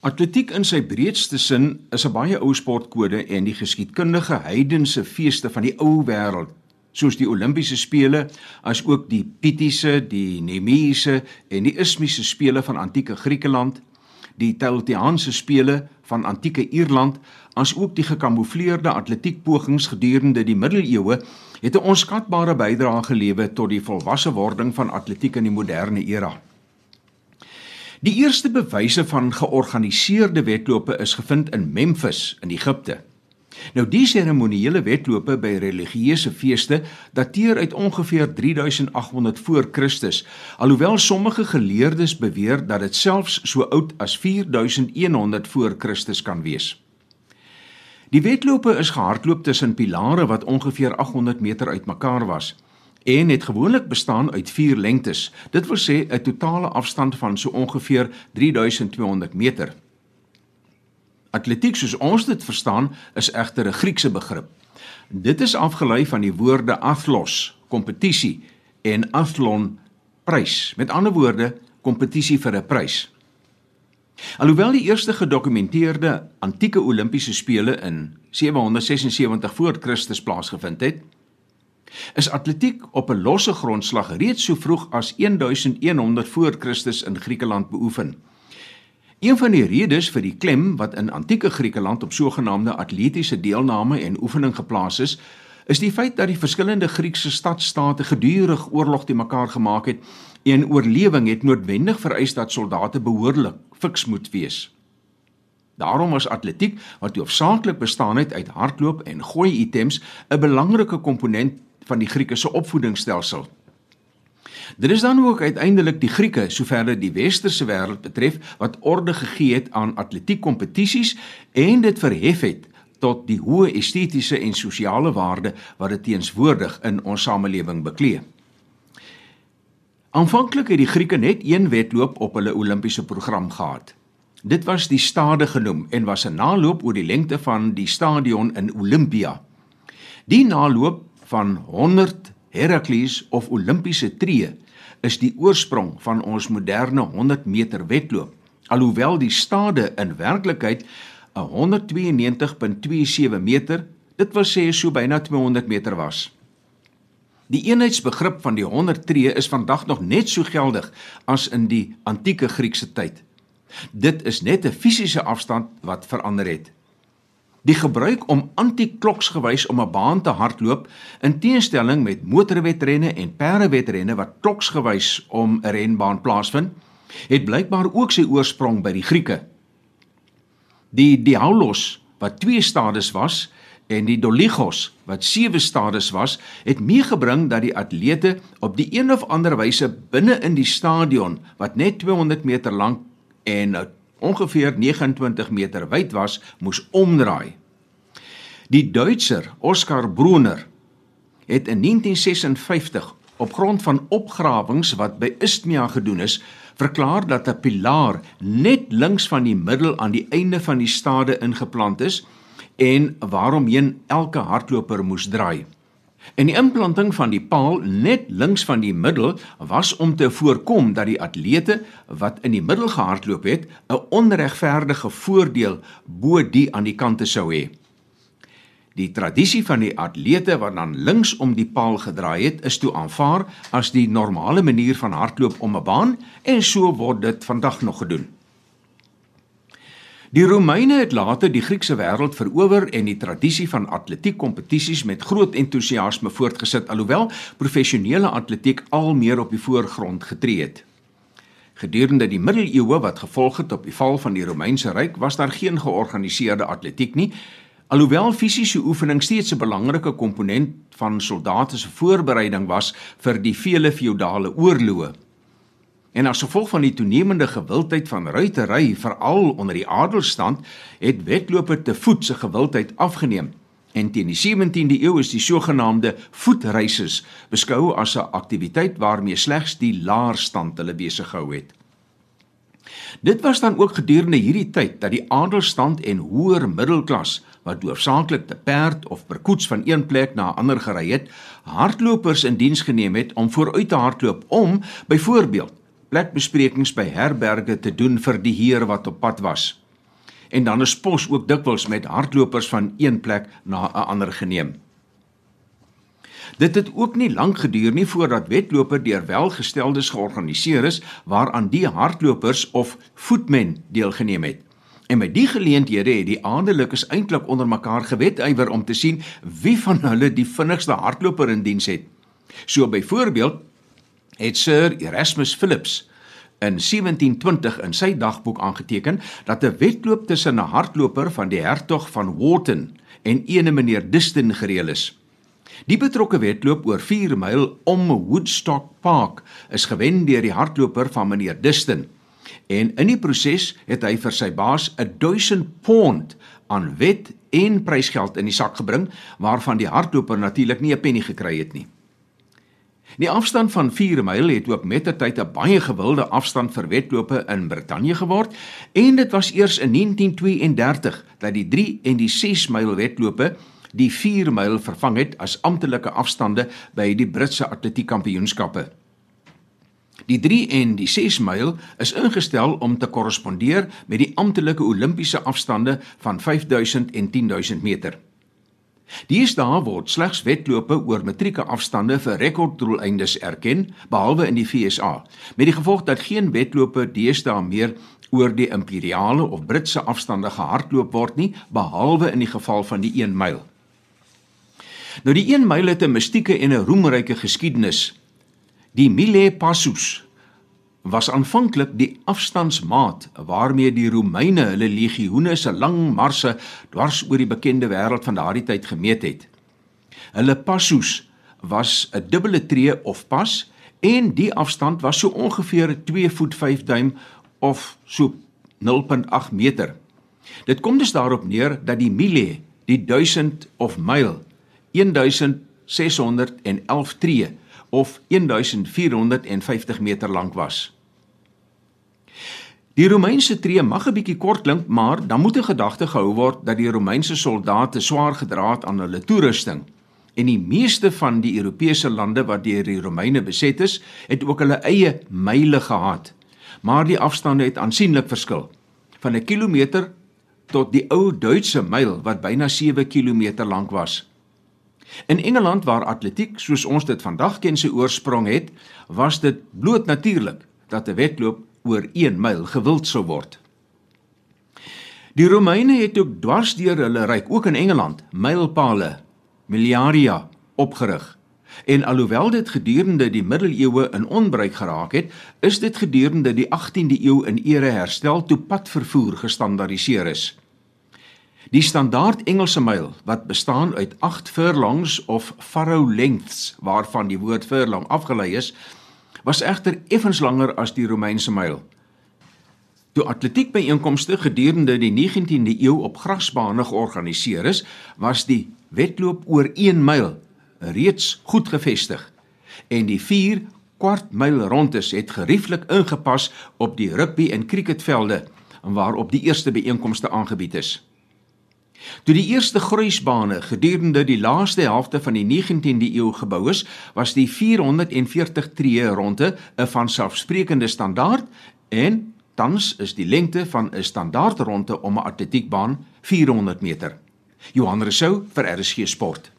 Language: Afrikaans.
Atletiek in sy breedste sin is 'n baie ou sportkode en die geskiedkundige heidense feeste van die ou wêreld, soos die Olimpiese spele, as ook die Pitiese, die Nemeïese en die Ismiese spele van antieke Griekeland, die Telltiaanse spele van antieke Ierland, as ook die gekamoufleerde atletiekpogings gedurende die middeleeue, het 'n onskatbare bydrae gelewer tot die volwasse wording van atletiek in die moderne era. Die eerste bewyse van georganiseerde wedlope is gevind in Memphis in Egipte. Nou die seremoniële wedlope by religieuse feeste dateer uit ongeveer 3800 voor Christus, alhoewel sommige geleerdes beweer dat dit selfs so oud as 4100 voor Christus kan wees. Die wedlope is gehardloop tussen pilare wat ongeveer 800 meter uitmekaar was en het gewoonlik bestaan uit 4 lengtes. Dit wil sê 'n totale afstand van so ongeveer 3200 meter. Atletiek soos ons dit verstaan, is egter 'n Griekse begrip. Dit is afgelei van die woorde athlos, kompetisie en athlon, prys. Met ander woorde, kompetisie vir 'n prys. Alhoewel die eerste gedokumenteerde antieke Olimpiese spele in 776 voor Christus plaasgevind het, is atletiek op 'n losse grondslag reeds so vroeg as 1100 voor Christus in Griekeland beoefen. Een van die redes vir die klem wat in antieke Griekeland op sogenaamde atletiese deelname en oefening geplaas is, is die feit dat die verskillende Griekse stadsstate gedurig oorlog te mekaar gemaak het en oorlewing het noodwendig vereis dat soldate behoorlik fiks moet wees. Daarom was atletiek wat hoofsaaklik bestaan het uit hardloop en gooi items 'n belangrike komponent van die Grieke se opvoedingsstelsel. Dit is dan ook uiteindelik die Grieke, soverre die westerse wêreld betref, wat orde gegee het aan atletiekkompetisies en dit verhef het tot die hoë estetiese en sosiale waarde wat dit teenswoordig in ons samelewing beklee. Aanvanklik het die Grieke net een wedloop op hulle Olimpiese program gehad. Dit was die stade genoem en was 'n naloop oor die lengte van die stadion in Olympia. Die naloop van 100 Herakles of Olimpiese tree is die oorsprong van ons moderne 100 meter wedloop. Alhoewel die stade in werklikheid 'n 192.27 meter, dit wil sê so byna 200 meter was. Die eenheidsbegrip van die 100 tree is vandag nog net so geldig as in die antieke Griekse tyd. Dit is net 'n fisiese afstand wat verander het. Die gebruik om anti-kloksgewys om 'n baan te hardloop in teenstelling met motorwedrenne en perdewedrenne wat kloksgewys om 'n renbaan plaasvind, het blykbaar ook sy oorsprong by die Grieke. Die diaulos wat twee stades was en die doligos wat sewe stades was, het meegebring dat die atlete op die een of ander wyse binne in die stadion wat net 200 meter lank en ongeveer 29 meter wyd was, moes omdraai. Die Duitser Oskar Brunner het in 1956 op grond van opgrawings wat by Isthmia gedoen is, verklaar dat 'n pilaar net links van die middel aan die einde van die stade ingeplant is en waaromheen elke hardloper moes draai. En die implanting van die paal net links van die middel was om te voorkom dat die atlete wat in die middel gehardloop het, 'n onregverdige voordeel bo die aan die kante sou hê. Die tradisie van die atlete wat dan links om die paal gedraai het, is toe aanvaar as die normale manier van hardloop om 'n baan en so word dit vandag nog gedoen. Die Romeine het later die Griekse wêreld verower en die tradisie van atletiekkompetisies met groot entoesiasme voortgesit alhoewel professionele atletiek al meer op die voorgrond getree het. Gedurende die middeleeue wat gevolg het op die val van die Romeinse ryk was daar geen georganiseerde atletiek nie alhoewel fisiese oefening steeds 'n belangrike komponent van soldate se voorbereiding was vir die vele feodale oorloë. En as gevolg van die toenemende gewildheid van ruitery, veral onder die adelstand, het wedlope te voet se gewildheid afgeneem. En teen die 17de eeu is die sogenaamde voetreises beskou as 'n aktiwiteit waarmee slegs die laer stand hulle besig gehou het. Dit was dan ook gedurende hierdie tyd dat die adelstand en hoër middelklas wat hoofsaaklik te perd of per koets van een plek na 'n ander gery het, hardlopers in diens geneem het om vooruit te hardloop om byvoorbeeld plekbesprekings by herberge te doen vir die heer wat op pad was. en dan is pos ook dikwels met hardlopers van een plek na 'n ander geneem. Dit het ook nie lank geduur nie voordat wedlope deur welgesteldes georganiseer is waaraan die hardlopers of voetmen deelgeneem het. En met die geleenthede het die aandelikes eintlik onder mekaar gewetywer om te sien wie van hulle die vinnigste hardloper in diens het. So byvoorbeeld het Sir Erasmus Phillips in 1720 in sy dagboek aangeteken dat 'n wedloop tussen 'n hardloper van die hertog van Wharton en ene meneer Diston gereël is. Die betrokke wedloop oor 4 myl om Woodstock Park is gewen deur die hardloper van meneer Diston. En in die proses het hy vir sy baas 1000 pond aan wet en prysgeld in die sak gebring waarvan die hardloper natuurlik nie 'n penny gekry het nie. Die afstand van 4 myl het ook mettertyd 'n baie gewilde afstand vir wedlope in Brittanje geword en dit was eers in 1932 dat die 3 en die 6 myl wedlope die 4 myl vervang het as amptelike afstande by die Britse atletiekkampioenskappe. Die 3 en die 6 myl is ingestel om te korrespondeer met die amptelike Olimpiese afstande van 5000 en 10000 meter. Deesdae word slegs wedlope oor matrieke afstande vir rekorddoeleindes erken, behalwe in die FSA, met die gevolg dat geen wedlope deesdae meer oor die imperiale of Britse afstande gehardloop word nie, behalwe in die geval van die 1 myl. Nou die 1 myl het 'n mystieke en 'n roemryke geskiedenis. Die Mille Passus was aanvanklik die afstandsmaat waarmee die Romeine hulle legioene se lang marse dwars oor die bekende wêreld van daardie tyd gemeet het. Hulle passus was 'n dubbele tree of pas en die afstand was so ongeveer 2 voet 5 duim of so 0.8 meter. Dit kom dus daarop neer dat die mille, die 1000 of myl, 1611 tree of 1450 meter lank was. Die Romeinse tree mag 'n bietjie kort klink, maar dan moet 'n gedagte gehou word dat die Romeinse soldate swaar gedra het aan hulle toerusting. En die meeste van die Europese lande wat deur die Romeine beset is, het ook hulle eie myle gehad. Maar die afstande het aansienlik verskil. Van 'n kilometer tot die ou Duitse myl wat byna 7 km lank was. In Engeland waar atletiek soos ons dit vandag ken sy oorsprong het, was dit bloot natuurlik dat 'n wedloop oor 1 myl gewild sou word. Die Romeine het ook dwarsdeur hulle ryk, ook in Engeland, mylpale, miliaria opgerig. En alhoewel dit gedurende die middeleeue in onbruik geraak het, is dit gedurende die 18de eeu in ere herstel toe padvervoer gestandaardiseer is. Die standaard Engelse myl wat bestaan uit 8 furlongs of furrow lengths waarvan die woord furlong afgelei is, was egter effens langer as die Romeinse myl. Toe atletiekbyeenkomste gedurende die 19de eeu op grasbane georganiseer is, was die wedloop oor 1 myl reeds goed gevestig en die 4 kwart myl rondes het gerieflik ingepas op die rugby en cricketvelde waarop die eerste byeenkomste aangebied is. Toe die eerste gruisbane gedurende die laaste helfte van die 19de eeu gebou is, was die 440 tree ronde 'n vanselfsprekende standaard en tans is die lengte van 'n standaard ronde om 'n atletiekbaan 400 meter. Johan Rousseau vir RSG Sport.